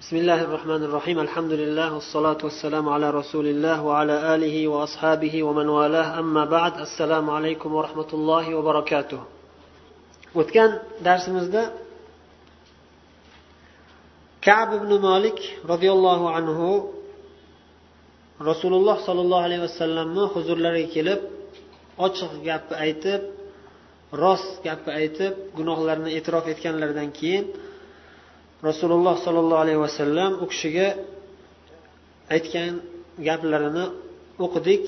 بسم الله الرحمن الرحيم الحمد لله والصلاة والسلام على رسول الله وعلى آله وأصحابه ومن والاه أما بعد السلام عليكم ورحمة الله وبركاته o'tgan darsimizda kab ibn molik roziyallohu anhu rasululloh sollallohu alayhi vasallamni huzurlariga kelib ochiq gapni aytib rost gapni aytib gunohlarini e'tirof etganlaridan keyin rasululloh sollallohu alayhi vasallam u kishiga aytgan gaplarini o'qidik.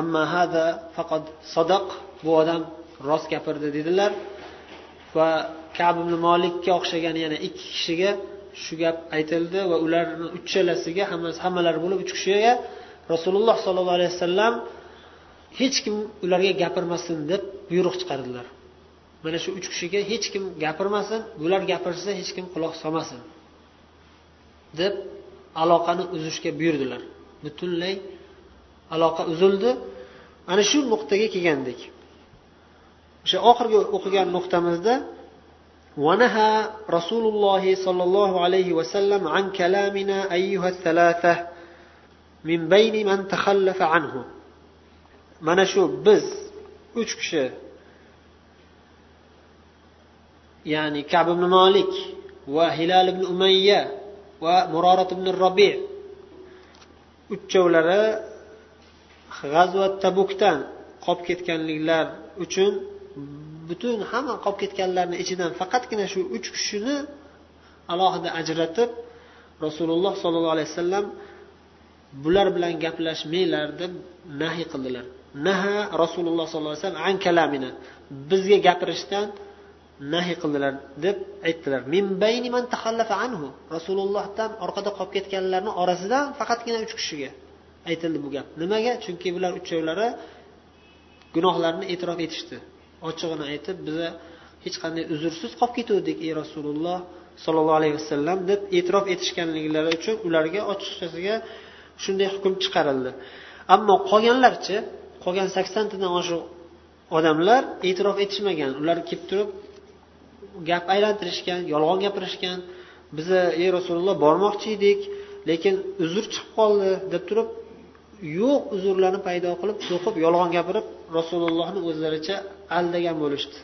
Amma hada faqat sadaq bu odam rost gapirdi dedilar. Va kab ibn molikka o'xshagan yana ikki kishiga shu gap aytildi va ularni uchalasiga hammasi hammalari bo'lib uch kishiga rasululloh sollallohu alayhi vasallam hech kim ularga gapirmasin deb buyruq chiqardilar. mana shu uch kishiga hech kim gapirmasin bular gapirsa hech kim quloq solmasin deb aloqani uzishga buyurdilar butunlay aloqa uzildi ana shu nuqtaga kelgandik o'sha oxirgi o'qigan nuqtamizda ونهى رسول الله صلى الله عليه وسلم عن كلامنا أيها الثلاثة من بين من تخلف عنه mana shu biz uch kishi ya'ni kab ibn molik va hilal ibn umayya va murorat ibn robi uchovlari g'azvat tabukdan qolib ketganliklar uchun butun hamma qolib ketganlarni ichidan faqatgina shu uch kishini alohida ajratib rasululloh sollallohu alayhi vasallam bular bilan gaplashmanglar deb nahiy qildilar. Naha rasululloh sollallohu alayhi vasallam an kalamina. Bizga gapirishdan nahiy qildilar deb aytdilar. Min anhu. Rasulullohdan orqada qolib ketganlarni orasidan faqatgina uch kishiga aytildi bu gap. Nimaga? Chunki bular uchovlari gunohlarini e'tirof etishdi. Ochig'ini aytib biza hech qanday uzrsiz qolib ketuvdik ey rasululloh sollallohu alayhi vasallam deb e'tirof etishganliklari uchun ularga ochiqchasiga shunday hukm chiqarildi. Ammo qolganlarchi qolgan saksontadan oshiq odamlar e'tirof etishmagan. Ular kelib turib gap aylantirishgan yolg'on gapirishgan biza ey rasululloh bormoqchi edik lekin uzr chiqib qoldi deb turib yo'q uzrlarni paydo qilib to'qib yolg'on gapirib rasulullohni o'zlaricha aldagan bo'lishdi.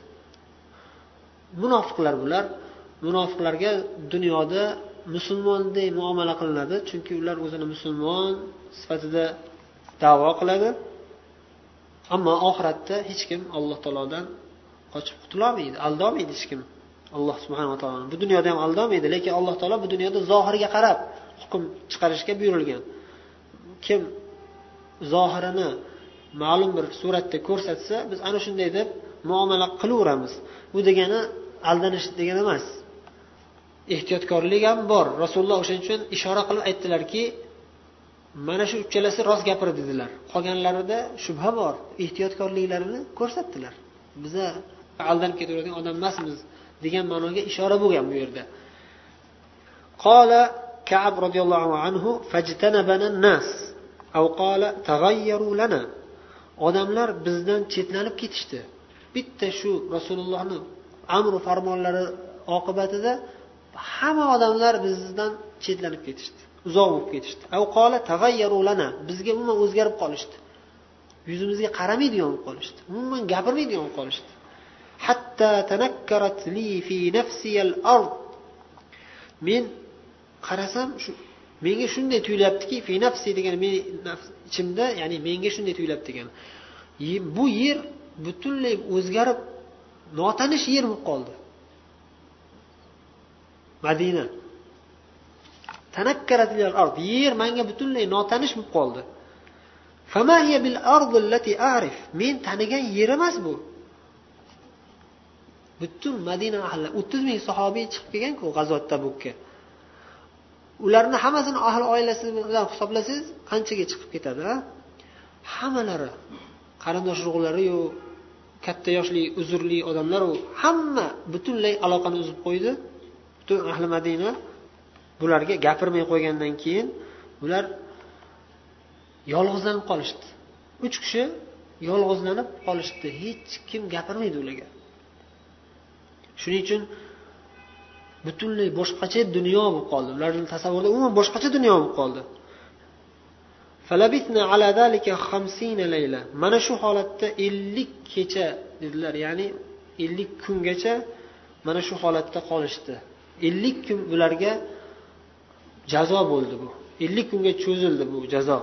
Munofiqlar bular. Munofiqlarga dunyoda musulmonday muomala qilinadi chunki ular o'zini musulmon sifatida davo qiladi. Ammo oxiratda hech kim alloh taolodan qochib qutulolmaydi aldolmaydi hech kim. Alloh subhanava taoloni bu dunyoda ham aldamaydi lekin alloh taolo bu dunyoda zohirga qarab hukm chiqarishga buyurilgan kim zohirini ma'lum bir suratda ko'rsatsa biz ana shunday deb muomala qilaveramiz. Bu degani aldanish degani emas. Ehtiyotkorlik ham bor. Rasululloh o'shaning uchun ishora qilib aytdilarki mana shu uchalasi rost gapirdi dedilar. Qolganlarida shubha bor. Ehtiyotkorliklarini ko'rsatdilar. Biza aldanib ketaveradigan odam emasmiz. degan ma'noga ishora bo'lgan bu yerda. Qola kab roziyallohu anhu nas tagayyaru lana odamlar bizdan chetlanib ketishdi. Bitta shu rasulullohni amru farmonlari oqibatida hamma odamlar bizdan chetlanib ketishdi uzoq bo'lib ketishdi. Tagayyaru lana bizga umuman o'zgarib qolishdi. Yuzimizga qaramaydigan bo'lib qolishdi. Umuman gapirmaydigan bo'lib qolishdi. Hatta tanakkarat li fi nafsiyal ard men qarasam shu menga shunday tuyulyaptiki fi nafsi degan meni ichimda ya'ni menga shunday tuyulyapti degan. Bu yer butunlay o'zgarib notanish yer bo'lib qoldi. Madina. Yer manga butunlay notanish bo'lib qoldi. Men tanigan yer emas bu. Butun madina ahli o'ttiz ming sahobiy chiqib kelganku g'azot tabukka ularni hammasini ahli oilasi bilan hisoblasangiz qanchaga chiqib ketadi a? Hammalari qarindosh urug'lariyu katta yoshli uzrli odamlaru hamma butunlay aloqani uzib qo'ydi. Butun ahli madina bularga gapirmay qo'ygandan keyin ular yolg'izlanib qolishdi. Uch kishi yolg'izlanib qolishdi. Hech kim gapirmaydi ularga. shuning uchun butunlay boshqacha dunyo bo'lib qoldi ularni tasavvurida umuman boshqacha dunyo bo'lib qoldi mana shu holatda ellik kecha dedilar ya'ni ellik kungacha mana shu holatda qolishdi ellik kun ularga jazo bo'ldi bu ellik kunga cho'zildi bu jazo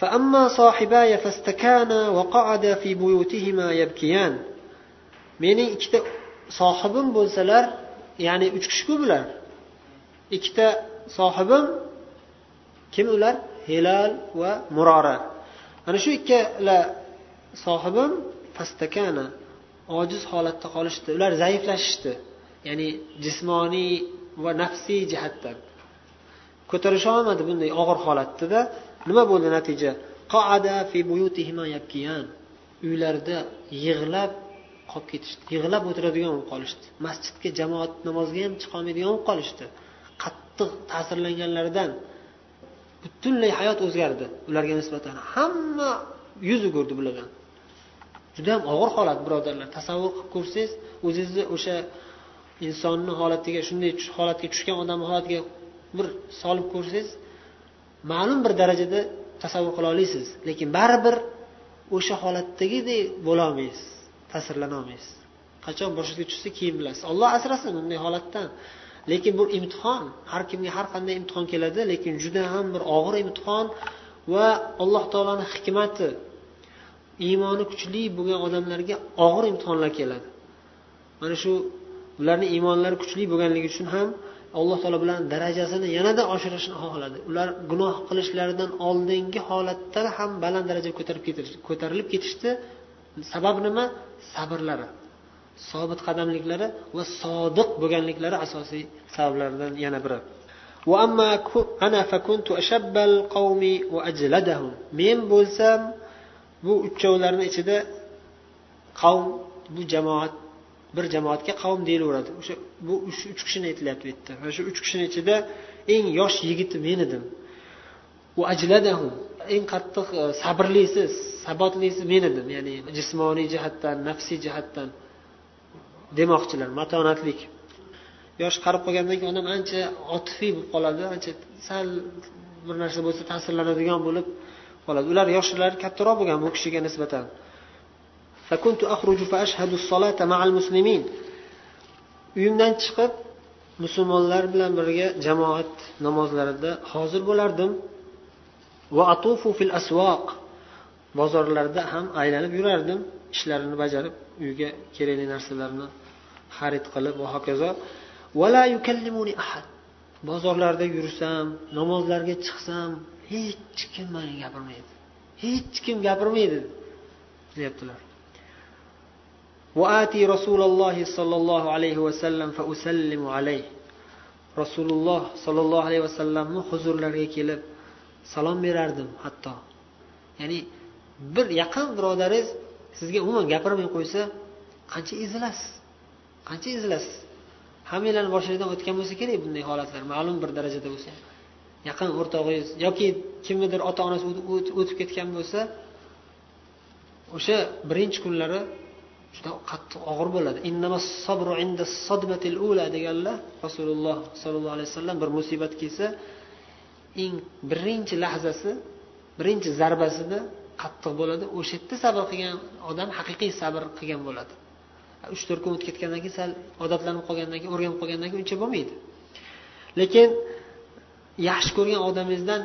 فأما صاحباي فاستكانا وقعدا في بيوتهما يبكيان mening ikkita sohibim bo'lsalar ya'ni uch kishiku bular. Ikkita sohibim kim ular? Hilal va murora. Mana shu ikkala sohibim fastakana ojiz holatda qolishdi. Ular zaiflashishdi. Ya'ni jismoniy va nafsiy jihatdan. Ko'tarisha olmadi bunday og'ir holatdada. Nima bo'ldi natija? Uylarida yig'lab qolib ketishdi. Yig'lab o'tiradigan bo'lib qolishdi. Masjidga jamoat namoziga ham chiqolmaydigan bo'lib qolishdi. Qattiq ta'sirlanganlaridan butunlay hayot o'zgardi. Ularga nisbatan hamma yuz o'girdi bulardan. Juda ham og'ir holat birodarlar. Tasavvur qilib ko'rsangiz o'zingizni o'sha insonni holatiga shunday holatga tushgan odamni holatiga bir solib ko'rsangiz ma'lum bir darajada tasavvur qila olasiz. Lekin baribir o'sha holatdagidek bo'lolmaysiz ta'sirlana olmaysiz qachon boshingizga tushsa keyin bilasiz olloh asrasin bunday holatdan. Lekin bu imtihon har kimga har qanday imtihon keladi lekin juda ham bir og'ir imtihon va alloh taoloni hikmati iymoni kuchli bo'lgan odamlarga og'ir imtihonlar keladi. Mana shu ularni iymonlari kuchli bo'lganligi uchun ham alloh taolo bilan darajasini yanada oshirishni xohladi. Ular gunoh qilishlaridan oldingi holatda ham baland darajaga ko'tarilib ketishdi. Sabab nima? Sabrlari. Sobit qadamliklari va sodiq bo'lganliklari asosiy sabablardan yana biri. Men bo'lsam bu uchovlarni ichida qavm bu jamoat bir jamoatga qavm deyilaveradi o'sha bu uch kishini aytilyapti bu yerda. Mana shu uch kishini ichida eng yosh yigiti men edim. Eng qattiq e, sabrlisiz. sabrlisi sabotlisi men edim ya'ni jismoniy jihatdan nafsiy jihatdan demoqchilar matonatlik. Yosh qarib qolgandan keyin odam ancha otifiy bo'lib qoladi ancha sal bir narsa bo'lsa ta'sirlanadigan bo'lib qoladi. Ular yoshlari kattaroq bo'lgan bu kishiga nisbatan. Uyimdan chiqib musulmonlar bilan birga jamoat namozlarida hozir bo'lardim. Va atufu fil asvoq bozorlarda ham aylanib yurardim ishlarini bajarib uyga kerakli narsalarni xarid qilib va hokazo bozorlarda yursam namozlarga chiqsam hech kim manga gapirmaydi hech kim gapirmaydi deyaptilar وآتي رسول الله صلى الله عليه وسلم فأسلم عليه rasululloh sollallohu alayhi vasallamni huzurlariga kelib salom berardim hatto ya'ni bir yaqin birodaringiz sizga umuman gapirmay qo'ysa qancha ezilasiz qancha ezilasiz hammanglarni boshingizdan o'tgan bo'lsa kerak bunday holatlar ma'lum bir darajada bo'lsa. Yaqin o'rtog'ingiz yoki kimnidir ota onasi o'tib ketgan bo'lsa o'sha birinchi kunlari juda qattiq og'ir bo'ladi. Deganlar rasululloh sollallohu alayhi vasallam bir musibat kelsa eng birinchi lahzasi birinchi zarbasida qattiq bo'ladi. O'sha yerda sabr qilgan odam haqiqiy sabr qilgan bo'ladi. Uch to'rt kun o'tib ketgandan keyin sal odatlanib qolgandan keyin o'rganib qolgandan keyin uncha bo'lmaydi. Lekin yaxshi ko'rgan odamingizdan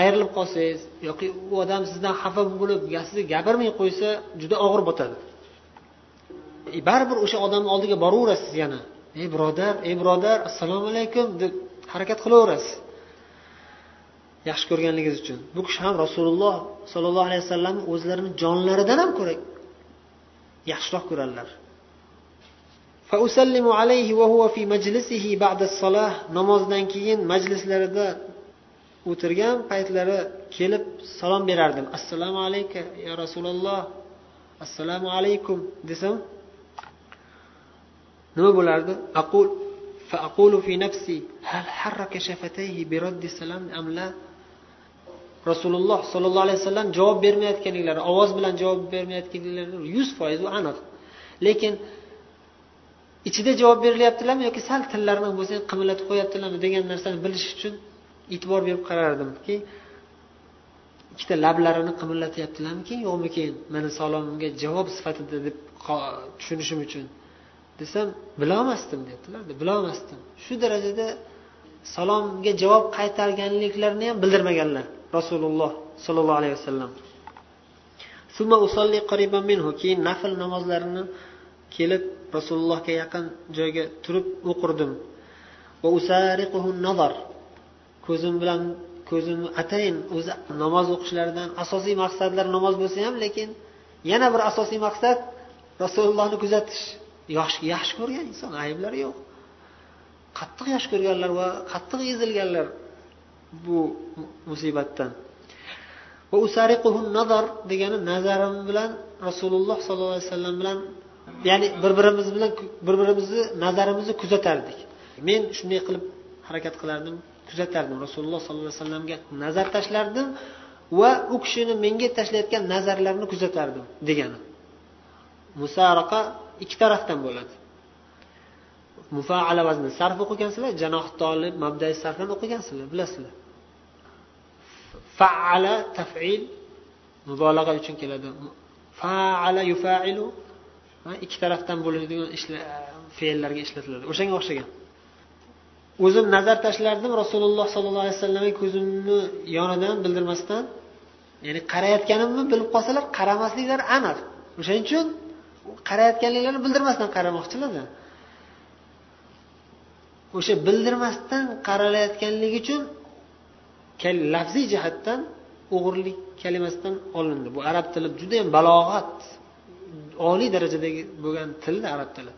ayrilib qolsangiz yoki u odam sizdan xafa bo'lib sizga gapirmay qo'ysa juda og'ir botadi. E, baribir o'sha odamni oldiga boraverasiz yana. Ey birodar ey birodar assalomu alaykum deb harakat qilaverasiz. yaxshi ko'rganligingiz uchun bu kishi ham rasululloh sollallohu alayhi vasallamni o'zlarini jonlaridan ham ko'ra yaxshiroq ko'radilar namozdan keyin majlislarida o'tirgan paytlari kelib salom berardim assalomu alaykum ya rasululloh assalomu alaykum desam nima bo'lardi aqul فأقول في نفسي هل حرك شفتيه برد السلام أم لا rasululloh sollallohu alayhi vasallam javob bermayotganliklari ovoz bilan javob bermayotganliklari yuz foiz u aniq. Lekin ichida javob berilyaptilarmi yoki sal tillarini bo'lsa qimillatib qo'yaptilarmi degan narsani bilish uchun e'tibor berib qarardimki ikkita lablarini qimillatyaptilarmikin yo'qmikin mani salomimga javob sifatida deb tushunishim uchun desam bilolmasdim deyaptilarda bilolmasdim. Shu darajada salomga javob qaytarganliklarini ham bildirmaganlar. Rasululloh sollallohu alayhi vasallam. Keyin nafl namozlarini kelib rasulullohga yaqin joyga turib o'qirdim. Ko'zim bilan ko'zimni atayin o'zi namoz o'qishlaridan asosiy maqsadlar namoz bo'lsa ham lekin yana bir asosiy maqsad rasulullohni kuzatish. Yaxshi yaxshi ko'rgan inson ayblari yo'q. Qattiq yaxshi ko'rganlar va qattiq ezilganlar bu musibatdan. Nazar degani nazarim bilan rasululloh sollallohu alayhi vasallam bilan ya'ni bir birimiz bilan bir birimizni nazarimizni kuzatardik. Men shunday qilib harakat qilardim kuzatardim rasululloh sollallohu alayhi vasallamga nazar tashlardim va u kishini menga tashlayotgan nazarlarini kuzatardim degani. Musaraqa ikki tarafdan bo'ladi. Mufaala vazni sarf o'qigansizlar janoh tolib mabdai sarfdan o'qigansizlar bilasizlar. Faala tafil mubolag'a uchun keladi faala yufailu ikki tarafdan bo'ladigan fe'llarga ishlatiladi o'shanga o'xshagan o'zim nazar tashlardim rasululloh sollallohu alayhi vasallamga ko'zimni yonidan bildirmasdan ya'ni qarayotganimni bilib qolsalar qaramasliklari aniq o'shaning uchun qarayotganliklarini bildirmasdan qaramoqchilarda o'sha bildirmasdan qaralayotganligi uchun lafziy jihatdan o'g'irlik kalimasidan olindi. Bu arab tili judayam balog'at oliy darajadagi bo'lgan tilda arab tili.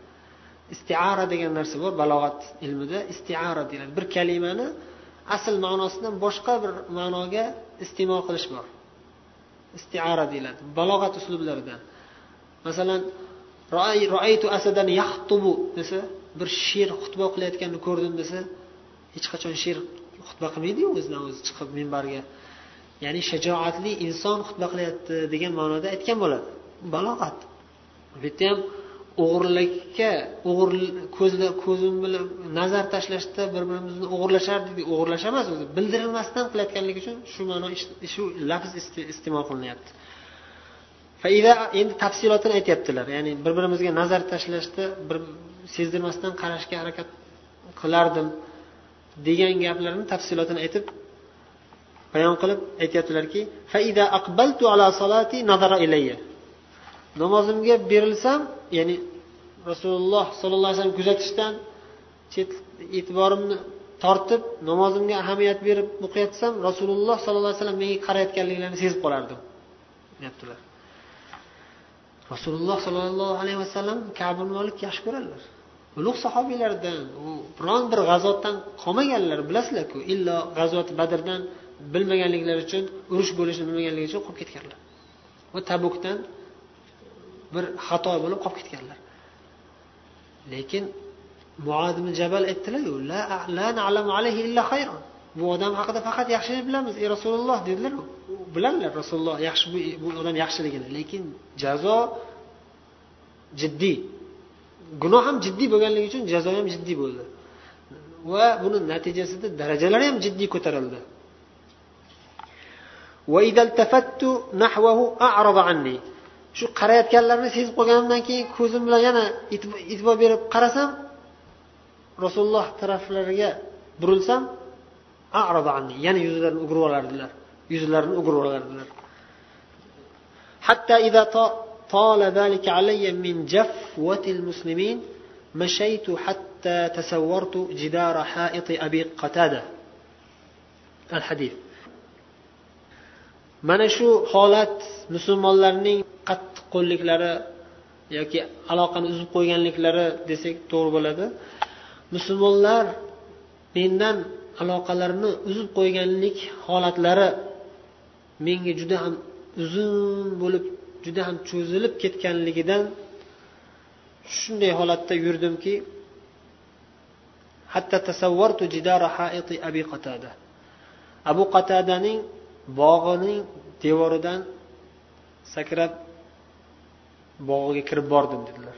Istiara degan narsa bor balog'at ilmida. Istiara deyiladi. Bir kalimani asl ma'nosidan boshqa bir ma'noga iste'mol qilish bor. Istiara deyiladi. Balog'at uslublaridan. Masalan roaytu asadan yaxtubu desa bir sher xutba qilayotganini ko'rdim desa hech qachon sher xutba qilmaydiyu o'zidan o'zi chiqib minbarga? Ya'ni shajoatli inson xutba qilyapti degan ma'noda aytgan bo'ladi. Balog'at. Bu yerda ham o'g'irlikka o'g'ir ko'zda ko'zim bilan nazar tashlashda bir birimizni o'g'irlashardik o'g'irlash emas o'zi. Bildirilmasdan qilayotganligi uchun shu ma'no shu lafz iste'mol qilinyapti. Endi tafsilotini aytyaptilar. Ya'ni bir birimizga nazar tashlashda bir sezdirmasdan qarashga harakat qilardim. Degan gaplarni tafsilotini aytib bayon qilib aytyaptilarki namozimga berilsam ya'ni rasululloh sollallohu alayhi vasallam kuzatishdan chet e'tiborimni tortib namozimga ahamiyat berib o'qiyotsam rasululloh sollallohu alayhi vasallam menga qarayotganliklarini sezib qolardim deyaptilar. Rasululloh sollallohu alayhi vasallam kabul molik yaxshi ko'radilar. Ulug' sahobiylardan u biron bir g'azotdan qolmaganlar bilasizlarku illo g'azot badrdan bilmaganliklari uchun urush bo'lishini bilmaganligi uchun qolib ketganlar. Va tabukdan bir xato bo'lib qolib ketganlar. Lekin muad jabal aytdilarku bu odam haqida faqat yaxshilik bilamiz ey rasululloh dedilar biladilar rasululloh yaxshi bu odam yaxshiligini. Lekin jazo jiddiy. Gunoh ham jiddiy bo'lganligi uchun jazo ham jiddiy bo'ldi. Va buni natijasida darajalari ham jiddiy ko'tarildi. Shu qarayotganlarini sezib qolganimdan keyin ko'zim bilan yana e'tibor berib qarasam rasululloh taraflariga burilsam yana yuzlarini o'girib olardilar. Yuzlarini o'girib olardilar. طال ذلك علي من جفوة المسلمين مشيت حتى تصورت جدار حائط أبي قتادة الحديث mana shu holat musulmonlarning qattiq qo'lliklari yoki aloqani uzib qo'yganliklari desak to'g'ri bo'ladi musulmonlar mendan aloqalarini uzib qo'yganlik holatlari menga juda ham uzun bo'lib juda ham cho'zilib ketganligidan shunday holatda yurdimki hatta tasavvartu jidara haiti abi qatada. Abu qatadaning bog'ining devoridan sakrab bog'iga kirib bordim dedilar.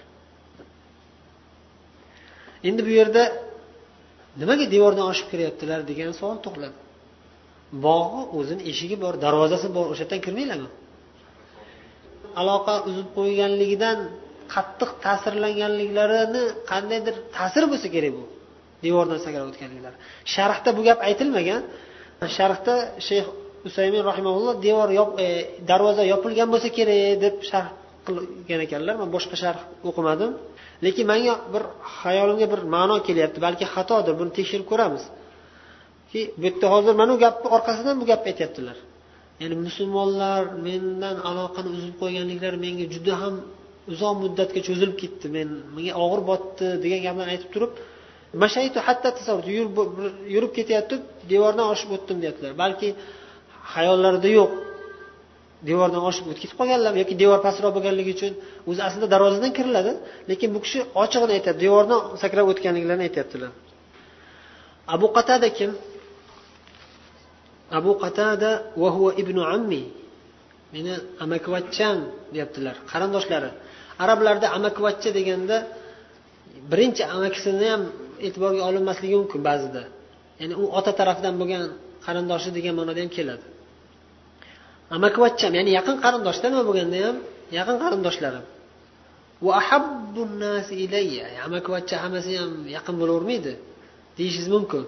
Endi bu yerda nimaga devordan oshib kiryaptilar degan savol tug'iladi. Bog'i o'zini eshigi bor darvozasi bor o'sha yerdan kirmanglarmi aloqa uzib qo'yganligidan qattiq ta'sirlanganliklarini qandaydir ta'sir bo'lsa kerak bu devordan sakrab o'tganliklari. Sharhda bu gap aytilmagan. Sharhda shayx usaymin rahimaulloh devor yop e, darvoza yopilgan bo'lsa kerak deb sharh qilgan ekanlar. Man boshqa sharh o'qimadim. Lekin manga bir xayolimga bir ma'no kelyapti balki xatodir. Buni tekshirib ko'ramiz. Ki bu yerda hozir mana bu gapni orqasidan bu gapni aytyaptilar. Ya'ni musulmonlar mendan aloqani uzib qo'yganliklari menga juda ham uzoq muddatga cho'zilib ketdi. Men menga og'ir botdi degan gaplarni aytib turib mashaytu hatta tasavvur yurib ketayotib devordan oshib o'tdim deyaptilar. Balki xayollarida yo'q devordan oshib o'tib ketib qolganlar yoki devor pastroq bo'lganligi uchun o'zi aslida darvozadan kiriladi lekin bu kishi ochig'ini aytyapti devordan sakrab o'tganliklarini aytyaptilar. Abu qatada kim? Abu qatada va huva ibnu ammi? Meni amakivachcham deyaptilar qarindoshlari. Arablarda amakivachcha deganda birinchi amakisini ham e'tiborga olinmasligi mumkin ba'zida. Ya'ni u ota tarafidan bo'lgan qarindoshi degan ma'noda ham keladi. Amakivachcham ya'ni yaqin qarindoshda nima bo'lganda ham yaqin qarindoshlarim. Amakivachcha hammasi ham yaqin bo'lavermaydi deyishingiz mumkin.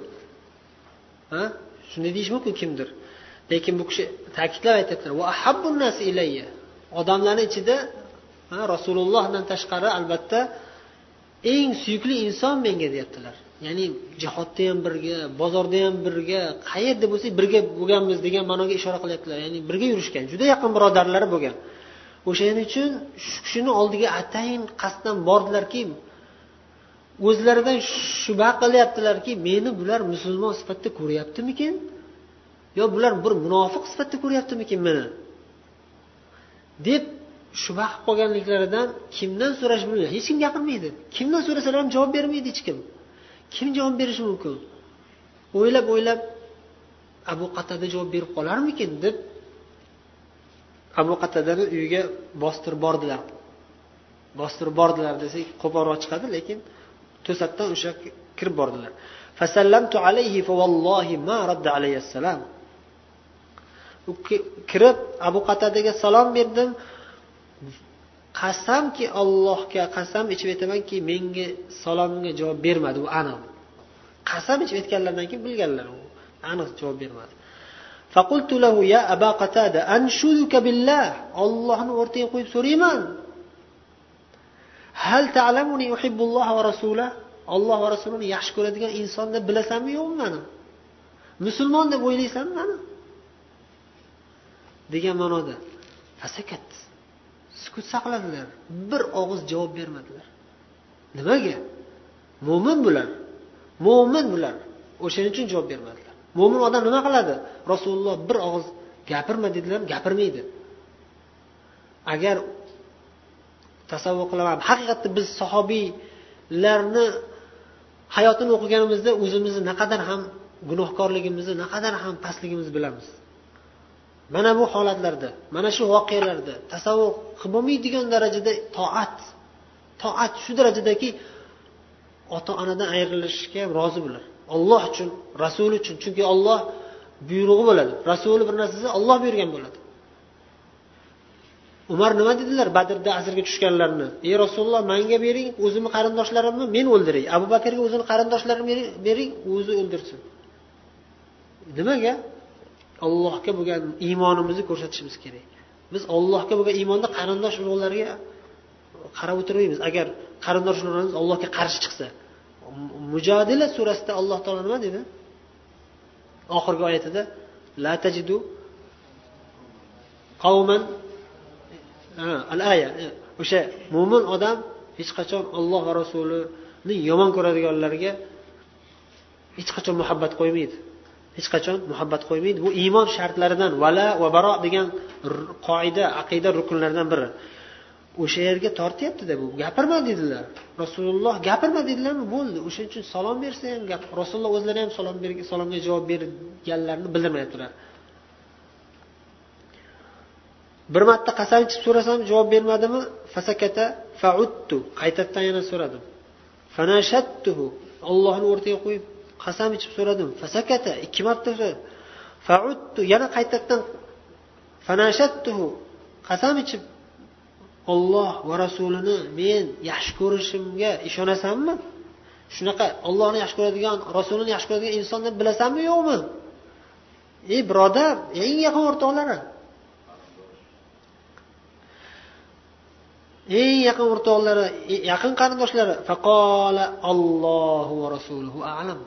Ha? Shunday deyish mumkin kimdir? Lekin bu kishi ta'kidlab aytyaptilar odamlarni ichida rasulullohdan tashqari albatta eng suyukli inson menga deyaptilar. Ya'ni jihodda ham birga bozorda ham birga qayerda bo'lsak birga bo'lganmiz degan ma'noga ishora qilyaptilar. Ya'ni birga yurishgan juda yaqin birodarlari bo'lgan. O'shaning uchun shu kishini oldiga atayin qasddan bordilarki o'zlaridan shubha qilyaptilarki meni bular musulmon sifatida ko'ryaptimikin? Yo bular bir munofiq sifatida ko'ryaptimikin meni? Deb shubha qilib qolganliklaridan kimdan so'rash bilmaydi hech kim gapirmaydi. Kimdan so'rasalar ham javob bermaydi hech kim. Kim javob berishi mumkin? O'ylab o'ylab abu qatada javob berib qolarmikin? deb abu qatadani uyiga bostirib bordilar. Bostirib bordilar desak qo'polroq chiqadi lekin to'satdan o'sha kirib bordilar kirib abu qatadaga salom berdim qasamki allohga qasam ichib aytamanki menga salomimga javob bermadi u aniq qasam ichib aytganlaridan keyin bilganlar u aniq javob bermadi فقلت له يا أبا قتادة أنشدك بالله الله o'rtaga qo'yib so'rayman hal ta'lamuni uhibbulloh va rasula olloh va rasulini yaxshi ko'radigan inson deb bilasanmi yo'qmi mani musulmon deb o'ylaysanmi mani degan ma'noda fasakat sukut saqladilar bir og'iz javob bermadilar. Nimaga? Mo'min bular mo'min bular o'shaning uchun javob bermadilar. Mo'min odam nima qiladi? Rasululloh bir og'iz gapirma dedilar gapirmaydi. Agar tasavvur qilaman. Haqiqatda biz sahobiylarni hayotini o'qiganimizda o'zimizni naqadar ham gunohkorligimizni naqadar ham pastligimizni bilamiz. Mana bu holatlarda mana shu voqealarda tasavvur qilib bo'lmaydigan darajada toat toat shu darajadaki ota onadan ayrilishga ham rozi bo'lar olloh uchun rasuli uchun. Chunki olloh buyrug'i bo'ladi. Rasuli bir narsa desa olloh buyurgan bo'ladi. Umar nima dedilar? Badrda asrga tushganlarni. Ey rasululloh manga bering o'zimni qarindoshlarimni men o'ldiray. Abu bakrga o'zini qarindoshlarini bering o'zi o'ldirsin. Nimaga? Allohga bo'lgan iymonimizni ko'rsatishimiz kerak. Biz ollohga bo'lgan iymonda qarindosh urug'larga qarab o'tirmaymiz. Agar qarindosh urug'larimiz allohga qarshi chiqsa. Mujodila surasida alloh taolo nima dedi? Oxirgi oyatida la tajidu qavman al aya o'sha mo'min odam hech qachon olloh va rasulini yomon ko'radiganlarga hech qachon muhabbat qo'ymaydi. Hech qachon muhabbat qo'ymaydi. Bu iymon shartlaridan vala va baro degan qoida aqida rukunlaridan biri. O'sha yerga tortyaptida bu. Gapirma dedilar. Rasululloh gapirma dedilarmi? Bo'ldi. O'shaning uchun salom bersa ham gap rasululloh o'zlari ham salom salomga javob berganlarini bildirmayaptilar. Bir marta qasam ichib so'rasam javob bermadimi? Fasakata fauttu qaytadan yana so'radim. Fanashattuhu. Ollohni o'rtaga qo'yib qasam ichib so'radim. Fasakata ikki marta fauttu yana qaytadan fanashattuhu. Qasam ichib olloh va rasulini men yaxshi ko'rishimga ishonasanmi? Shunaqa ollohni yaxshi ko'radigan rasulini yaxshi ko'radigan insonni bilasanmi yo'qmi? Ey birodar eng yaqin o'rtoqlari eng yaqin o'rtoqlari yaqin qarindoshlari faqola allohu va rasuluhu alam.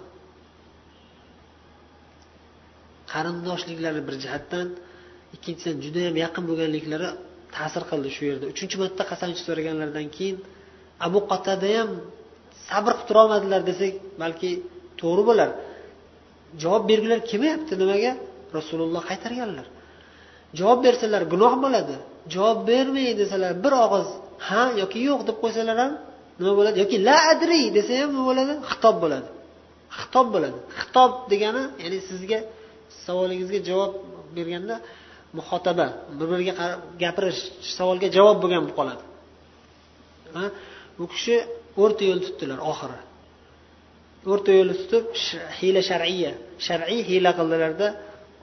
Qarindoshliklari bir jihatdan ikkinchidan judayam yaqin bo'lganliklari ta'sir qildi shu yerda. Uchinchi marta qasam ichib so'raganlaridan keyin abu qatada ham sabr qilib turolmadilar desak balki to'g'ri bo'lar. Javob bergilar kelmayapti nimaga? Rasululloh qaytarganlar. Javob bersalar gunoh bo'ladi. Javob bermay desalar bir og'iz ha yoki yo'q deb qo'ysalar ham nima bo'ladi? Yoki la adri desa ham nima bo'ladi? Xitob bo'ladi. Xitob bo'ladi. Xitob degani ya'ni sizga savolingizga javob berganda muhotaba bir biriga gapirish savolga javob bo'lgan bo'lib qoladi. Bu kishi o'rta yo'l tutdilar oxiri. O'rta yo'lni tutib hiyla shar'iya shar'iy hiyla qildilarda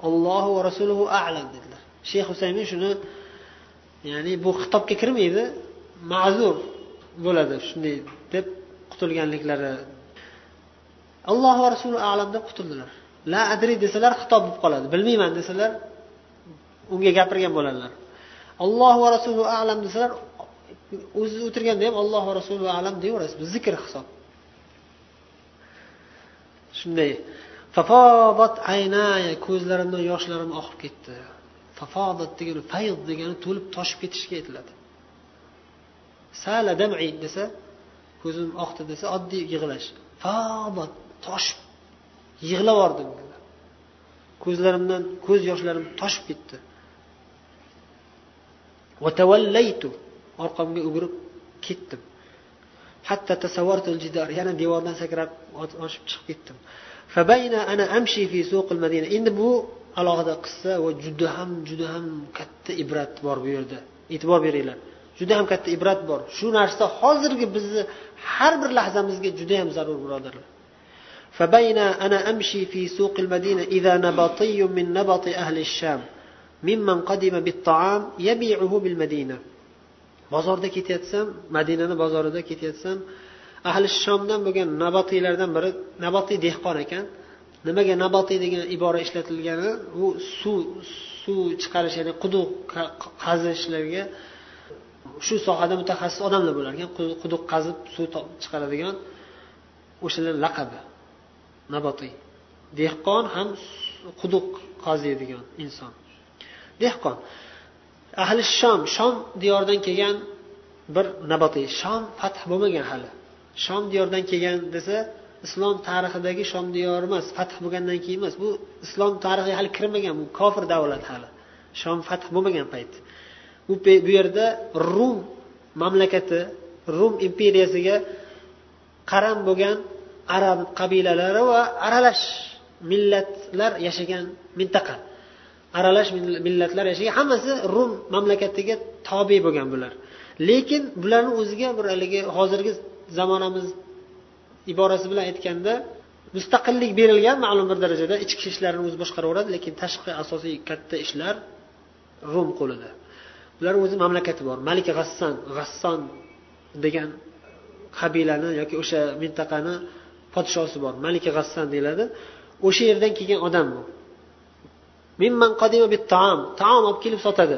allohu va rasuluhu alam dedilar. Shayx husaymin shuni ya'ni bu xitobga kirmaydi ma'zur bo'ladi shunday deb qutulganliklari alloh va rasuli alam deb qutuldilar la adri desalar xitob bo'lib qoladi bilmayman desalar unga gapirgan bo'ladilar alloh va rasuli alam desalar o'zi o'tirganda ham alloh va rasuli alam deyaverasiz bu zikr hisob. Shunday. Aynaya ko'zlarimdan yoshlarim oqib ketdi. Tafodat degani fayd degani to'lib toshib ketishga aytiladi. Sala dam'i desa ko'zim oqdi desa oddiy yig'lash. Fadat toshib yig'lab yubordim ko'zlarimdan ko'z yoshlarim toshib ketdi. Vatavallaytu orqamga o'girib ketdim. Hatta tasavvartul jidar yana devordan sakrab oshib chiqib ketdim. Endi bu alohida qissa va juda ham juda ham katta ibrat bor bu yerda e'tibor beringlar juda ham katta ibrat bor shu narsa hozirgi bizni har bir lahzamizga juda ham zarur birodarlar فبين أنا أمشي في سوق المدينة إذا نبطي من نبط أهل الشام ممن قدم بالطعام يبيعه بالمدينة bozorda ketayotsam madinani bozorida ketayotsam ahli shomdan bo'lgan nabotiylardan biri nabotiy dehqon ekan Nimaga nabatiy degan ibora ishlatilgani u suv suv chiqarish ya'ni quduq qazishlarga shu sohada mutaxassis odamlar bo'lar ekan quduq qazib suv chiqaradigan o'shalar laqabi nabotiy dehqon ham quduq qaziydigan inson. Dehqon ahli shom shom diyoridan kelgan bir nabotiy shom fath bo'lmagan hali. Shom diyoridan kelgan desa islom tarixidagi shom diyori emas fath bo'lgandan keyin emas. Bu islom tarixiga hali kirmagan bu kofir davlat hali. Shom fath bo'lmagan payt. U bu yerda rum mamlakati rum imperiyasiga qaram bo'lgan arab qabilalari va aralash millatlar yashagan mintaqa. Aralash millatlar yashagan hammasi rum mamlakatiga tobe bo'lgan bular. Lekin bularni o'ziga bir haligi hozirgi zamonamiz iborasi bilan aytganda mustaqillik berilgan ma'lum bir darajada ichki ishlarini o'zi boshqaraveradi lekin tashqi asosiy katta ishlar rum qo'lida. Ular o'zi mamlakati bor. Malik g'asson g'asson degan qabilani yoki o'sha mintaqani podshosi bor. Malika g'assan deyiladi. O'sha yerdan kelgan odam bu. Mimman qadima bit taom taom olib kelib sotadi.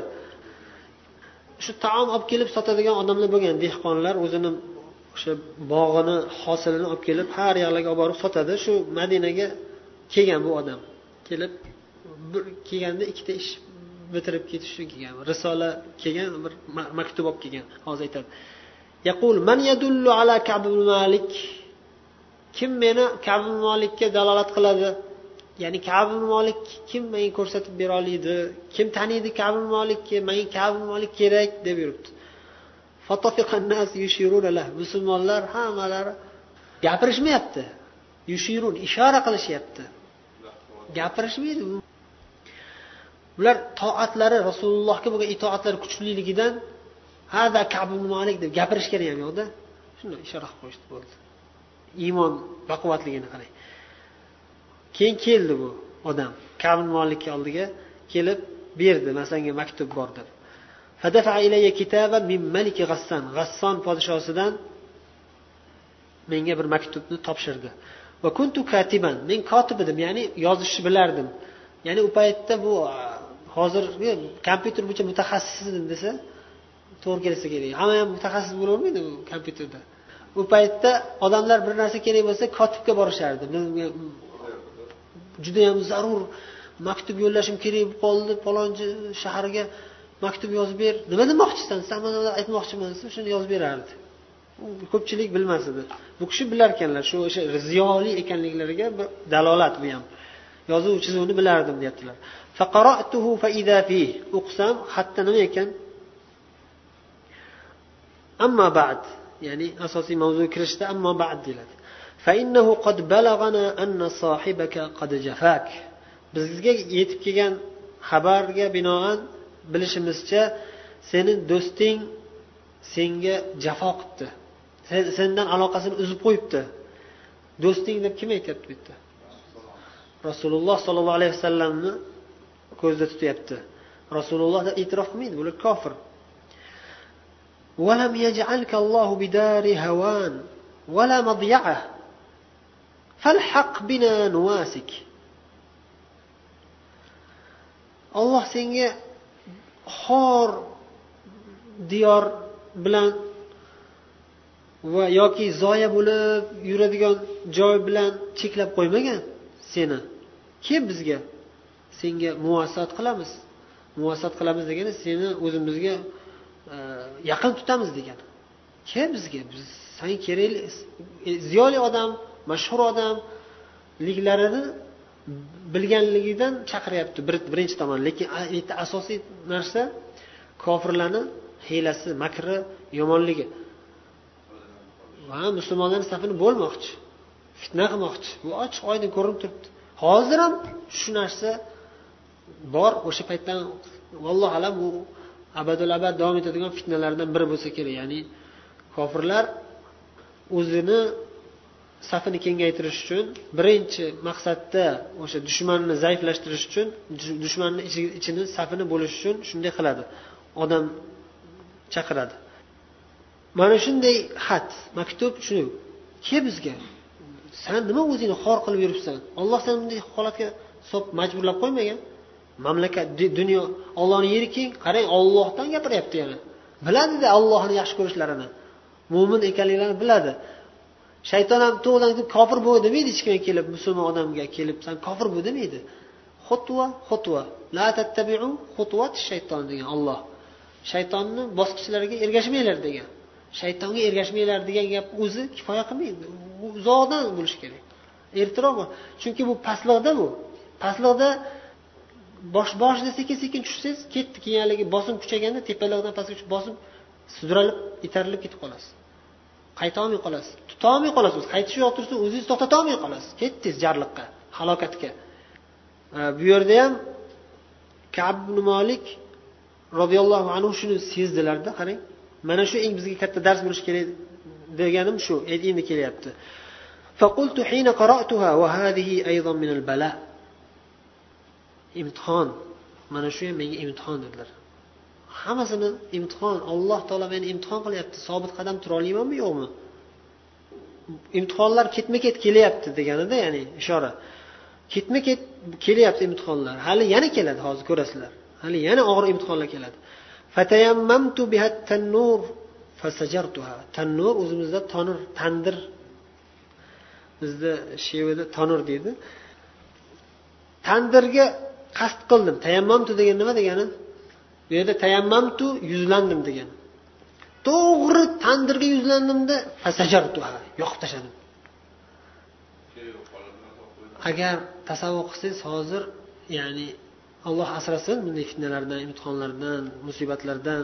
Shu taom olib kelib sotadigan odamlar bo'lgan dehqonlar o'zini o'sha bog'ini hosilini olib kelib har yoqlarga olib borib sotadi. Shu madinaga kelgan bu odam. Kelib bir kelganda ikkita ish bitirib ketish uchun kelgan. Risola kelgan bir maktub olib kelgan hozir aytadi. Yaqul man yadullu ala kab malik? Kim meni kabi molikka dalolat qiladi? Ya'ni kabi molik kim menga ko'rsatib bera oladi kim taniydi kabi molikni menga kabi molik kerak deb yuribdi. Musulmonlar hammalari gapirishmayapti. Yushirun ishora qilishyapti. Gapirishmaydi. Ular toatlari rasulullohga bo'lgan itoatlari kuchliligidan hada kabi malik deb gapirishgani ham yo'qda. Shunday ishora qilib qo'yishdi bo'ldi. Iymon baquvvatligini qarang. Keyin keldi bu odam. Kabi molikni oldiga kelib berdi masalan maktub bor deb. G'asson podshosidan menga bir maktubni topshirdi. va kuntu katiban men kotib edim ya'ni yozishni bilardim. Ya'ni u paytda bu hozirgi kompyuter bo'yicha mutaxassis desa to'g'ri kelsa kerak. Hamma ham mutaxassis bo'lavermaydi u kompyuterda. U paytda odamlar bir narsa kerak bo'lsa kotibga borishardi. Judayam zarur maktub yo'llashim kerak bo'lib qoldi palonchi shaharga. maktub yozib ber nima demoqchisan san mana aytmoqchiman desa shuni yozib berardi ko'pchilik bilmas edi bu kishi bilar ekanlar shu o'sha ziyoli ekanliklariga bir dalolat bu ham yozuv chizuvni bilardim deyaptilar o'qisam xatda nima ekan amma ba'd ya'ni asosiy mavzuga kirishda ammo ba'd deyiladi فإنه قد بلغنا أن صاحبك قد جفاك bizga yetib kelgan xabarga binoan bilishimizcha seni do'sting senga jafo qilibdi sendan aloqasini uzib qo'yibdi do'sting deb kim aytyapti bu yerda rasululloh sollallohu alayhi vasallamni ko'zda tutyapti rasululloh deb e'tirof qilmaydi bular kofir ولم يجعلك الله بدار هوان ولا مضيعة فالحق بنا نواسك olloh senga xor diyor bilan va yoki zoya bo'lib yuradigan joy bilan cheklab qo'ymagan seni. Kel bizga? Senga muvassat qilamiz. Muvassat qilamiz degani seni o'zimizga e, yaqin tutamiz degani kel bizga? Biz san kerakli e, ziyoli odam mashhur odamliklarini bilganligidan chaqiryapti birinchi tomon. Lekin yerda asosiy narsa kofirlarni hiylasi makri yomonligi. Va musulmonlarni safini bo'lmoqchi fitna qilmoqchi. Bu ochiq oydin ko'rinib turibdi. Hozir ham shu narsa bor o'sha paytdan vallohu alam u abadul abad davom etadigan fitnalardan biri bo'lsa kerak. Ya'ni kofirlar o'zini safini kengaytirish uchun birinchi maqsadda o'sha dushmanni zaiflashtirish uchun dushmanni ichini safini bo'lish uchun shunday qiladi. Odam chaqiradi. Mana shunday xat maktub shu. Kel bizga? San nima o'zingni xor qilib yuribsan? Olloh seni bunday holatga solib majburlab qo'ymagan. Mamlakat dunyo ollohni yeri keng qarang ollohdan gapiryapti yana. Biladida ollohni yaxshi ko'rishlarini. Mo'min ekanliklarini biladi. Shayton ham to'g'ridan kofir bo'l demaydi hech kim kelib musulmon odamga kelib san kofir bo'l demaydi. Xutva xutva. La tattabiu xutvat shayton degan olloh shaytonni bosqichlariga ergashmanglar degan. Shaytonga ergashmanglar degan gap o'zi kifoya qilmaydi. U uzoqdan bo'lishi kerak. Ertaroq chunki bu pastliqda bu. Pastliqda bosh boshida sekin sekin tushsangiz ketdi keyin haligi bosim kuchayganda tepaliqdan pastga tushib bosim sudralib itarilib ketib qolasiz. qaytolmay qolasiz tutolmay qolasiz o'zi qaytish yo'q tursa o'zingiz to'xtatolmay qolasiz ketdingiz jarliqqa halokatga bu yerda ham kab molik roziyallohu anhu shuni sezdilarda qarang mana shu eng bizga katta dars bo'lishi kerak deganim shu endi kelyapti فقلت حين قرأتها وهذه أيضا من البلاء imtihon mana shu ham menga imtihon dedilar Hammasini imtihon alloh taolo meni imtihon qilyapti. Sobit qadam tura olamanmi yo'qmi? Imtihonlar ketma ket kelyapti deganida ya'ni ishora. Ketma ket kelyapti imtihonlar. Hali yana keladi hozir ko'rasizlar. Hali yana og'ir imtihonlar keladi. Tannur o'zimizda tonur tandir. Bizda shevada tonur deydi. Tandirga qasd qildim. Tayammamtu degan nima degani? Bu yerda tayammamtu yuzlandim degan. To'g'ri tandirga yuzlandimda yoqib tashladim. Agar tasavvur qilsangiz hozir ya'ni alloh asrasin bunday fitnalardan imtihonlardan musibatlardan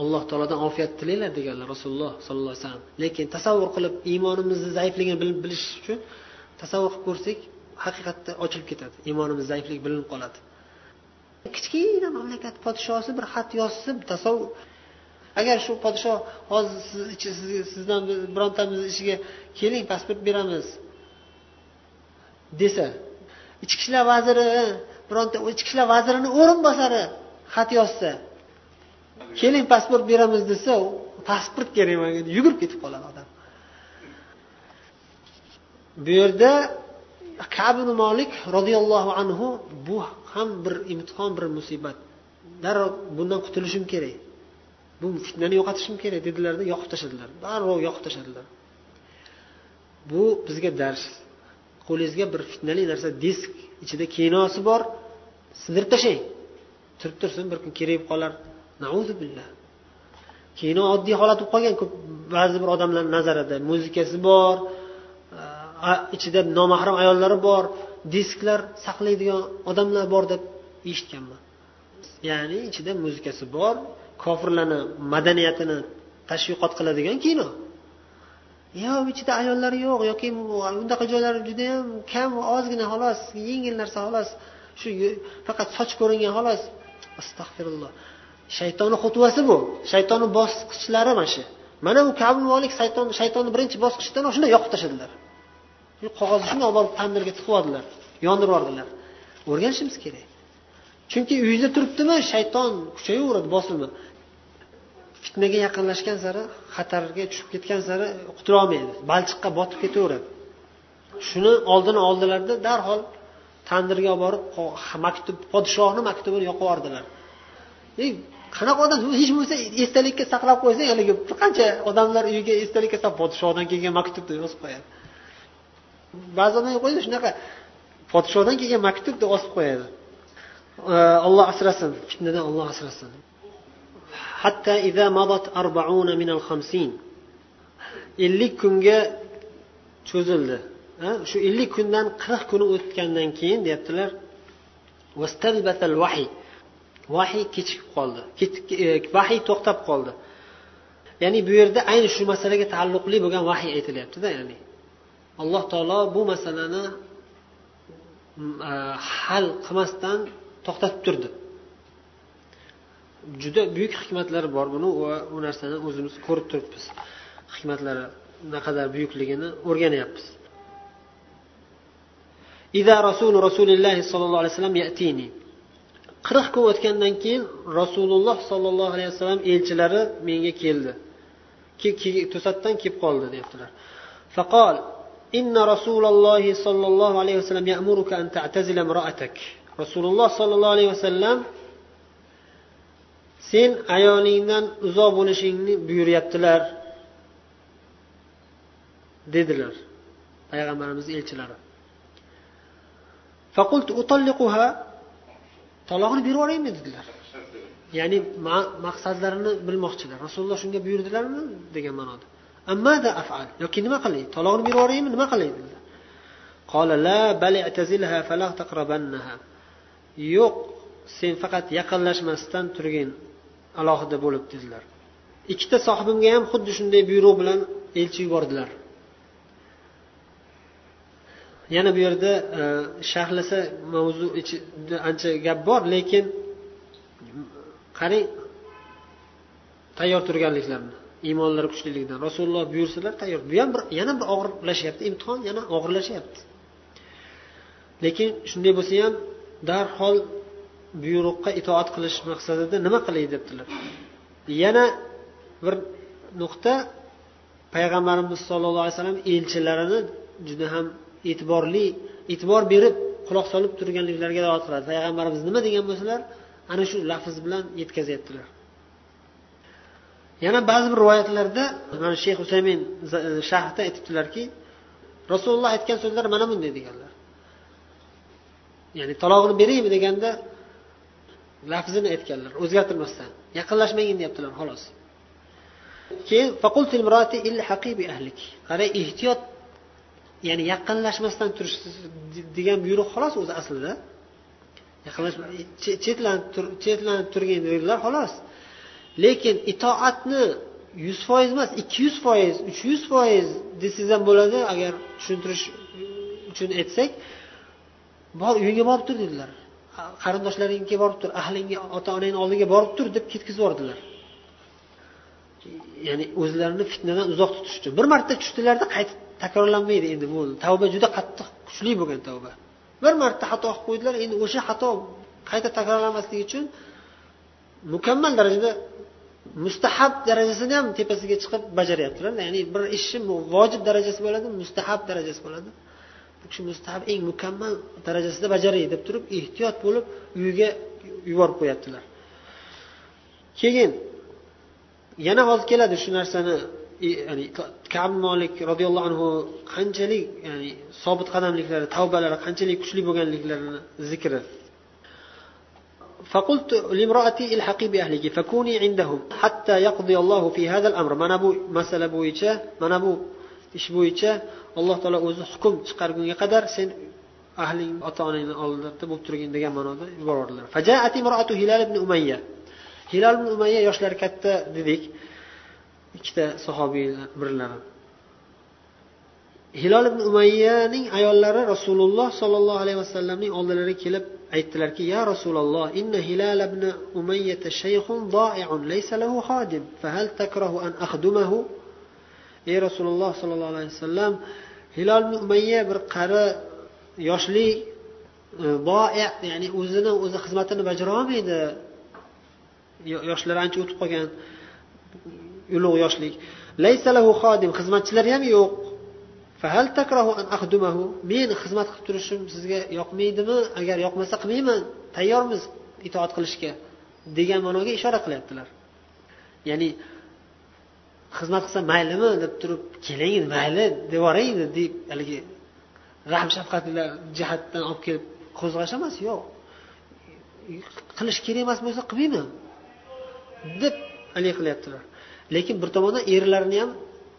alloh taolodan ofiyat tilanglar deganlar rasululloh sollallohu alayhi vasallam. Lekin tasavvur qilib iymonimizni zaifligini bilish uchun tasavvur qilib ko'rsak haqiqatda ochilib ketadi. Iymonimiz zaifligi bilinib qoladi. Kichkina mamlakat podshosi bir xat yozsa tasavvur. Agar shu podshoh hozir siz sizdan birontamiz ishiga keling pasport beramiz desa ichki ishlar vaziri bironta ichki ishlar vazirini o'rinbosari xat yozsa keling pasport beramiz desa pasport kerak manga yugurib ketib qoladi odam. Bu yerda kabi molik roziyallohu anhu bu ham bir imtihon bir musibat. Darrov bundan qutulishim kerak. Bu fitnani yo'qotishim kerak dedilarda yoqib tashladilar. Darrov yoqib tashladilar. Bu bizga dars. Qo'lingizga bir fitnali narsa disk ichida kinosi bor sindirib tashlang. Turib tursin bir kun kerak bo'lib qolar. Billah kino oddiy holat bo'lib qolgan. Ko'p ba'zi bir odamlar nazarida. Muzikasi bor ichida nomahram ayollari bor. Disklar saqlaydigan odamlar bor deb eshitganman. Ya'ni ichida muzikasi bor kofirlarni madaniyatini tashviqot qiladigan kino. Yo ichida ayollar yo'q yoki undaqa joylar judayam kam ozgina xolos yengil narsa xolos. Shu faqat soch ko'ringan xolos. Astag'firulloh. Shaytonni xutvasi bu. Shaytonni bosqichlari mana shu. Mana bu kabulmolik shayton shaytonni birinchi bosqichidan shunday yoqib tashladilar. Qog'ozni shunday olib borib tandirga tiqib yubordilar yondirib yubordilar. O'rganishimiz kerak. Chunki uyingizda turibdimi shayton kuchayaveradi bosilma fitnaga yaqinlashgan sari xatarga tushib ketgan sari qutulolmaydi balchiqqa botib ketaveradi. Shuni oldini oldilarda darhol tandirga olib borib maktub podshohni maktubini yoqib yubordilar. Qanaqa odam? Hech bo'lmasa esdalikka saqlab qo'ysang haligi bir qancha odamlar uyiga esdalikka podshohdan kelgan maktub deb yozib qo'yadi. Ba'zi odamlar qo'yadi shunaqa. Podshodan kelgan maktubni osib qo'yadi. Olloh asrasin fitnadan olloh asrasin. Hatta iza madat arbauna minal hamsin ellik kunga cho'zildi. Shu ellik kundan qirq kuni o'tgandan keyin deyaptilar vahiy. Vahiy kechikib qoldi. E, vahiy to'xtab qoldi. Ya'ni bu yerda ayni shu masalaga taalluqli bo'lgan vahiy aytilyaptida ya'ni. alloh taolo bu masalani mm, e, hal qilmasdan to'xtatib turdi. Juda buyuk hikmatlari bor buni va u narsani o'zimiz ko'rib turibmiz. Hikmatlari naqadar buyukligini o'rganyapmiz. Ida rasulu rasulillahi sollallohu alayhi vasallam yatini. Qirq kun o'tgandan keyin rasululloh sollallohu alayhi vasallam elchilari menga keldi. To'satdan kelib qoldi deyaptilar. إن رسول الله صلى الله عليه وسلم يأمرك أن تعتزل امرأتك رسول الله صلى الله عليه وسلم sen ayolingdan uzoq bo'lishingni buyuryaptilar dedilar payg'ambarimiz elchilari talog'ini berib yuboraymi dedilar ya'ni maqsadlarini bilmoqchilar rasululloh shunga buyurdilarmi degan ma'noda Ammada afal? Yoki nima qilay? Talog'ini berib yuboraymi? Nima qilay dedilar yo'q sen faqat yaqinlashmasdan turgin alohida bo'lib dedilar. Ikkita sohibimga ham xuddi shunday buyruq bilan elchi yubordilar. Yana bu yerda e, sharhlasa mavzu ichida ancha gap bor lekin qarang tayyor turganliklarini. Iymonlari kuchliligidan rasululloh buyursalar tayyor. Bu ham bir yana bir og'irlashyapti imtihon yana og'irlashyapti. Lekin shunday bo'lsa ham darhol buyruqqa itoat qilish maqsadida nima qilay debdilar. Yana bir nuqta payg'ambarimiz sollallohu alayhi vasallam elchilarini juda ham e'tiborli e'tibor berib quloq solib turganliklariga dalolat qiladi. Payg'ambarimiz nima degan bo'lsalar ana shu lafz bilan yetkazyaptilar. Yana ba'zi bir rivoyatlarda mana shayx husaymin e, sharhda aytibdilarki rasululloh aytgan so'zlar mana bunday deganlar. Ya'ni talog'ini beraymi deganda lafzini aytganlar o'zgartirmasdan. Yaqinlashmagin deyaptilar xolos. Keyin qarang ehtiyot ya'ni yaqinlashmasdan turish degan buyruq xolos o'zi aslida. Chetlanib turgin dedilar xolos. Lekin itoatni yuz foiz emas ikki yuz foiz uch yuz foiz desangiz ham bo'ladi agar tushuntirish uchun aytsak. Bor uyingga borib tur dedilar. Qarindoshlaringga borib tur ahlingga ota onangni oldiga borib tur deb ketkazib yubordilar. Ya'ni o'zlarini fitnadan uzoq tutish uchun bir marta tushdilarda qaytib takrorlanmaydi endi bu tavba juda qattiq kuchli bo'lgan tavba. Bir marta xato qilib qo'ydilar endi o'sha xato qayta takrorlanmasligi uchun mukammal darajada mustahab darajasini ham tepasiga chiqib bajaryaptilar ya'ni bir ishni vojib darajasi bo'ladi mustahab darajasi bo'ladi. Bu kishi mustahab eng mukammal darajasida bajaray deb turib ehtiyot bo'lib uyiga yuborib qo'yaptilar. Keyin yana hozir keladi shu narsani ya'ni kab molik roziyallohu anhu qanchalik ya'ni sobit qadamliklari tavbalari qanchalik kuchli bo'lganliklarini zikri. فقلت لامرأتي الحقي بأهلك فكوني عندهم حتى يقضي الله في هذا الأمر mana bu masala bo'yicha mana bu ish bo'yicha alloh taolo o'zi hukm chiqargunga qadar sen ahling ota onangni oldida bo'lib turgin degan ma'noda yubordilar hilal ibn umayya hilal ibn umayya yoshlari katta dedik ikkita sahobiylar birlari hilol ibn umayyaning ayollari rasululloh sollallohu alayhi vasallamning oldilariga kelib aytdilarki ya rasululloh inna hilal ibn umayyata shaykhun da'i'un laysa lahu xodim fahal takrahu an akhdumahu? Ey rasululloh sollallohu alayhi vasallam hilol ibn umayya bir qari yoshli e, doi ya'ni o'zini o'zi xizmatini bajara olmaydi. Yoshlari ancha o'tib qolgan ulug' yoshlik. Laysa lahu xodim xizmatchilari ham yo'q fahal takrahu an axdumahu men xizmat qilib turishim sizga yoqmaydimi agar yoqmasa qilmayman tayyormiz itoat qilishga degan ma'noga ishora qilyaptilar ya'ni xizmat qilsa maylimi deb turib keling mayli devoring deb haligi rahm shafqatlar jihatdan olib kelib qo'zg'ash emas yo'q qilish kerak emas bo'lsa qilmayman deb haligi qilyaptilar lekin bir tomondan erlarini ham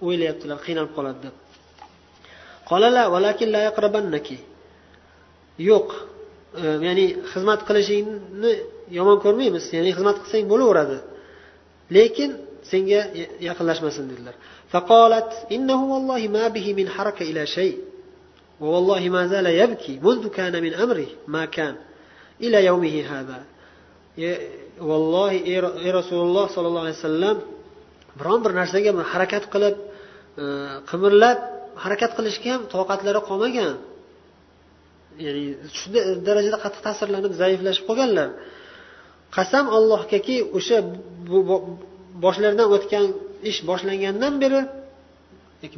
o'ylayaptilar qiynalib qoladi deb yo'q ya'ni xizmat qilishingni yomon ko'rmaymiz ya'ni xizmat qilsang bo'laveradi lekin senga yaqinlashmasin dedilar فقالت إنه والله ما به من حركة إلى شيء ووالله ما زال يبكي منذ كان من أمره ما كان إلى يومه هذا والله يا رسول الله صلى الله عليه وسلم biron bir narsaga harakat qilib qimirlab harakat qilishga ham toqatlari qolmagan. Ya'ni shu darajada qattiq ta'sirlanib zaiflashib qolganlar. Qasam allohgaki o'sha boshlaridan o'tgan ish boshlangandan beri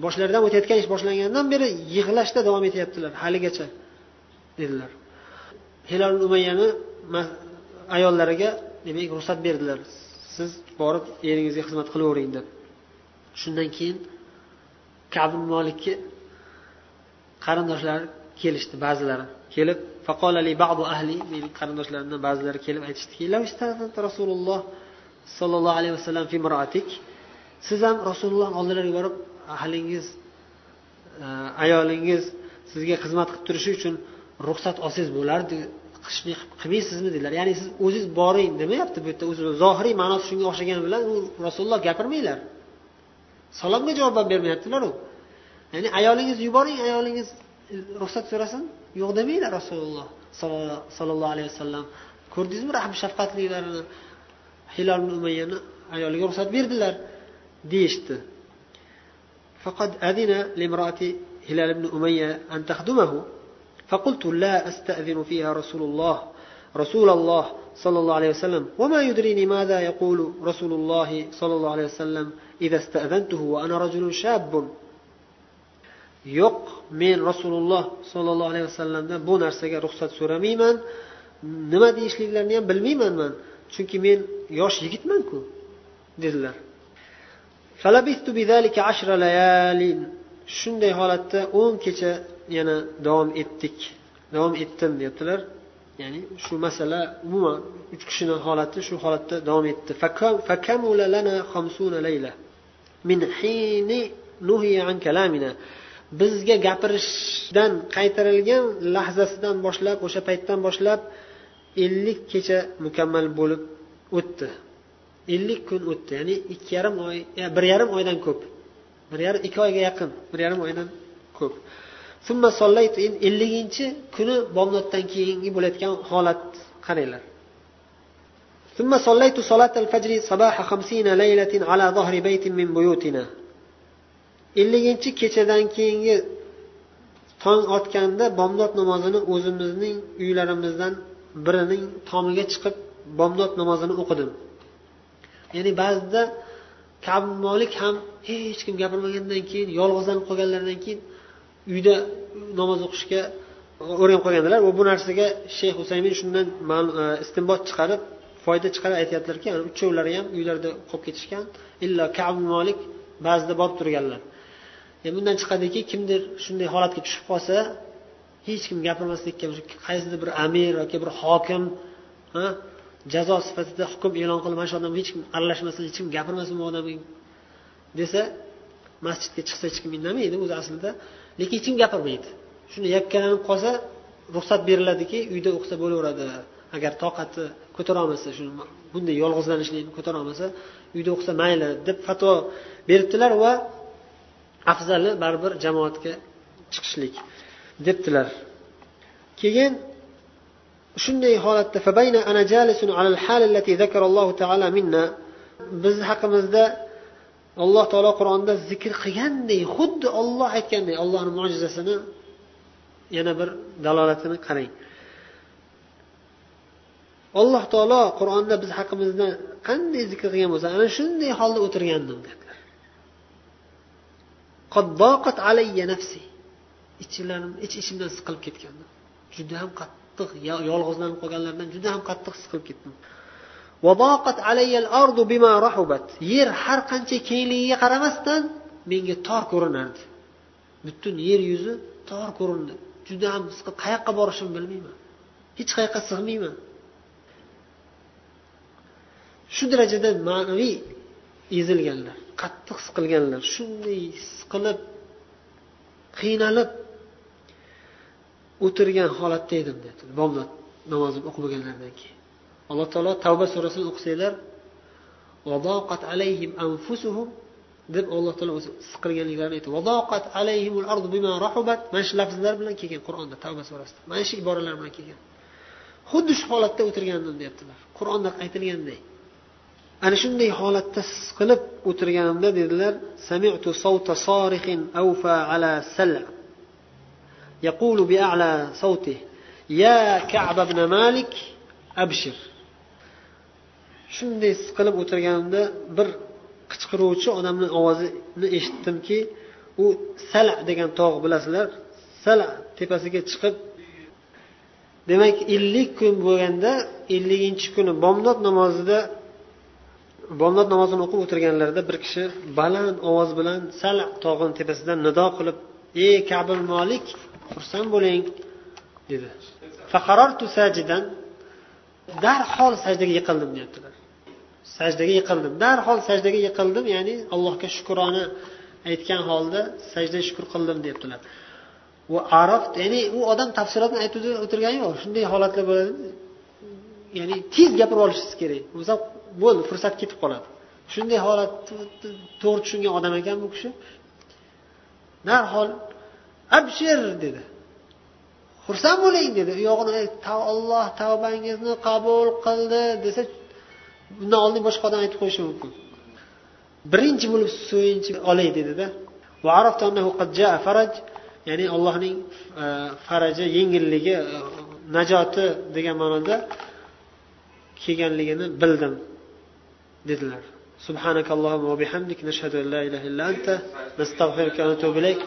boshlaridan o'tayotgan ish boshlangandan beri yig'lashda davom etyaptilar haligacha dedilar. Hilol umayyani ayollariga demak ruxsat berdilar. Siz borib eringizga xizmat qilavering deb. Shundan keyin kabi molikka qarindoshlari kelishdi ba'zilari kelib faqolali ba'du ahli meni qarindoshlarimdan ba'zilari kelib aytishdiki rasululloh sollallohu alayhi vasallam fi siz ham rasululloh oldilariga borib ahlingiz e, ayolingiz sizga xizmat qilib turishi uchun ruxsat olsangiz bo'lardi qilmaysizmi? dedilar. Ya'ni siz o'ziz boring demayapti bu yerda o'zi zohiriy ma'nosi shunga o'xshagani bilan u rasululloh gapirmanglar. Salomga javob bermayaptilar u ya'ni ayolingizni yuboring ayolingiz ruxsat so'rasin yo'q demanglar rasululloh sollallohu alayhi vasallam ko'rdingizmi rahm shafqatlilarini hilol umayyani ayoliga ruxsat berdilar deyishdi فقد أذن لامرأة هلال بن أمية أن تخدمه فقلت لا أستأذن فيها رسول الله رسول الله صلى الله عليه وسلم وما يدريني ماذا يقول رسول الله صلى الله عليه وسلم إذا استأذنته وأنا رجل شاب yo'q men rasululloh sollallohu alayhi vasallamdan bu narsaga ruxsat so'ramayman. Nima deyishliklarini ham bilmayman man chunki men yosh yigitmanku dedilar. Shunday holatda o'n kecha yana davom etdik. Davom etdim deyaptilar. Ya'ni shu masala umuman uch kishini holati shu holatda davom etdi. Min nuhiya an kalamina. bizga gapirishdan qaytarilgan lahzasidan boshlab o'sha paytdan boshlab ellik kecha mukammal bo'lib o'tdi ellik kun o'tdi ya'ni ikki yarim oy bir yarim oydan ko'p bir yarim ikki oyga yaqin bir yarim oydan ko'p elliginchi kuni bomdoddan keyingi bo'layotgan holat qaranglar ثم صليت صلاة الفجر صباح خمسين ليلة على ظهر بيت من بيوتنا elliginchi kechadan keyingi tong otganda bomdod namozini o'zimizning uylarimizdan birining tomiga chiqib bomdod namozini o'qidim. Ya'ni ba'zida kabi molik ham hech kim gapirmagandan keyin yolg'izlanib qolganlaridan keyin uyda namoz o'qishga o'rganib qolgandilar va bu narsaga shayx husaymin shundan e, istinbot chiqarib foyda chiqarib aytyaptilarki uchovlari ham uylarida qolib ketishgan illo kabi molik ba'zida borib turganlar. E, bundan chiqadiki kimdir shunday holatga tushib qolsa hech kim gapirmaslikka qaysidir bir amir yoki bir hokim jazo sifatida hukm e'lon qilib mana shu odam hech kim aralashmasin hech kim gapirmasin bu odam desa masjidga chiqsa hech kim indamaydi o'zi aslida. Lekin hech kim gapirmaydi. Shuni yakkalanib qolsa ruxsat beriladiki uyda o'qisa bo'laveradi. Agar toqati ko'tarolmasa shu bunday yolg'izlanishlikni ko'tarolmasa uyda o'qisa mayli deb fatvo beribdilar va afzali baribir jamoatga chiqishlik debdilar. Keyin shunday holatda biz haqimizda alloh taolo qur'onda zikr qilganday xuddi olloh aytganday ollohni mo'jizasini yana bir dalolatini qarang. Alloh taolo qur'onda biz haqimizda qanday zikr qilgan bo'lsa ana shunday holda o'tirgandim dedilar ichlarim ich ichimdan siqilib ketgandim juda ham qattiq yolg'izlanib qolganlardan juda ham qattiq siqilib ketdim. yer har qancha kengligiga qaramasdan menga tor ko'rinardi. Butun yer yuzi tor ko'rindi. Juda ham qayoqqa borishimni bilmayman. Hech qayoqqa sig'mayman. Shu darajada ma'naviy ezilganlar. Qattiq siqilganlar. Shunday siqilib qiynalib o'tirgan holatda edim dedi. Bomdod namozini o'qib bo'lganlaridan keyin. Alloh taolo tavba surasini o'qisanglar deb alloh taolo o'zi siqilganliklarini aytdi. Mana shu lafzlar bilan kelgan qur'onda tavba surasida. Mana shu iboralar bilan kelgan. Xuddi shu holatda o'tirgandim deyaptilar. Qur'onda aytilganday ana shunday holatda siqilib o'tirganimda dedilar sami'tu savta sarixin awfa ala sal' يقول بأعلى صوته يا كعب بن مالك أبشر shunday siqilib o'tirganimda bir qichqiruvchi odamni ovozini eshitdimki u sala degan tog' bilasizlar sala tepasiga chiqib demak ellik kun bo'lganda elliginchi kuni bomdod namozida bomdod namozini o'qib o'tirganlarida bir kishi baland ovoz bilan sal tog'ini tepasidan nido qilib ey kabil molik xursand bo'ling dedi. Darhol sajdaga yiqildim deyaptilar. Sajdaga yiqildim darhol sajdaga yiqildim ya'ni allohga shukrona aytgan holda sajda shukur qildim deyaptilar. Va arof ya'ni u odam tafsilotni aytib o'tirgani yo'q shunday holatlar bo'ladi ya'ni tez gapirib olishingiz kerak. Bo'lmasa bo'ldi fursat ketib qoladi. Shunday holat to'g'ri tushungan odam ekan bu kishi. Darhol abshir dedi. Xursand bo'ling dedi. U yog'ini olloh tavbangizni qabul qildi desa undan oldin boshqa odam aytib qo'yishi mumkin. Birinchi bo'lib suyunchi olay dedida ya'ni allohning e, faraji yengilligi e, najoti degan ma'noda kelganligini bildim. dedilar. Subhanakallohumma va bihamdik nashhadu an la ilaha illa anta nastag'firuka va natubu ilayk.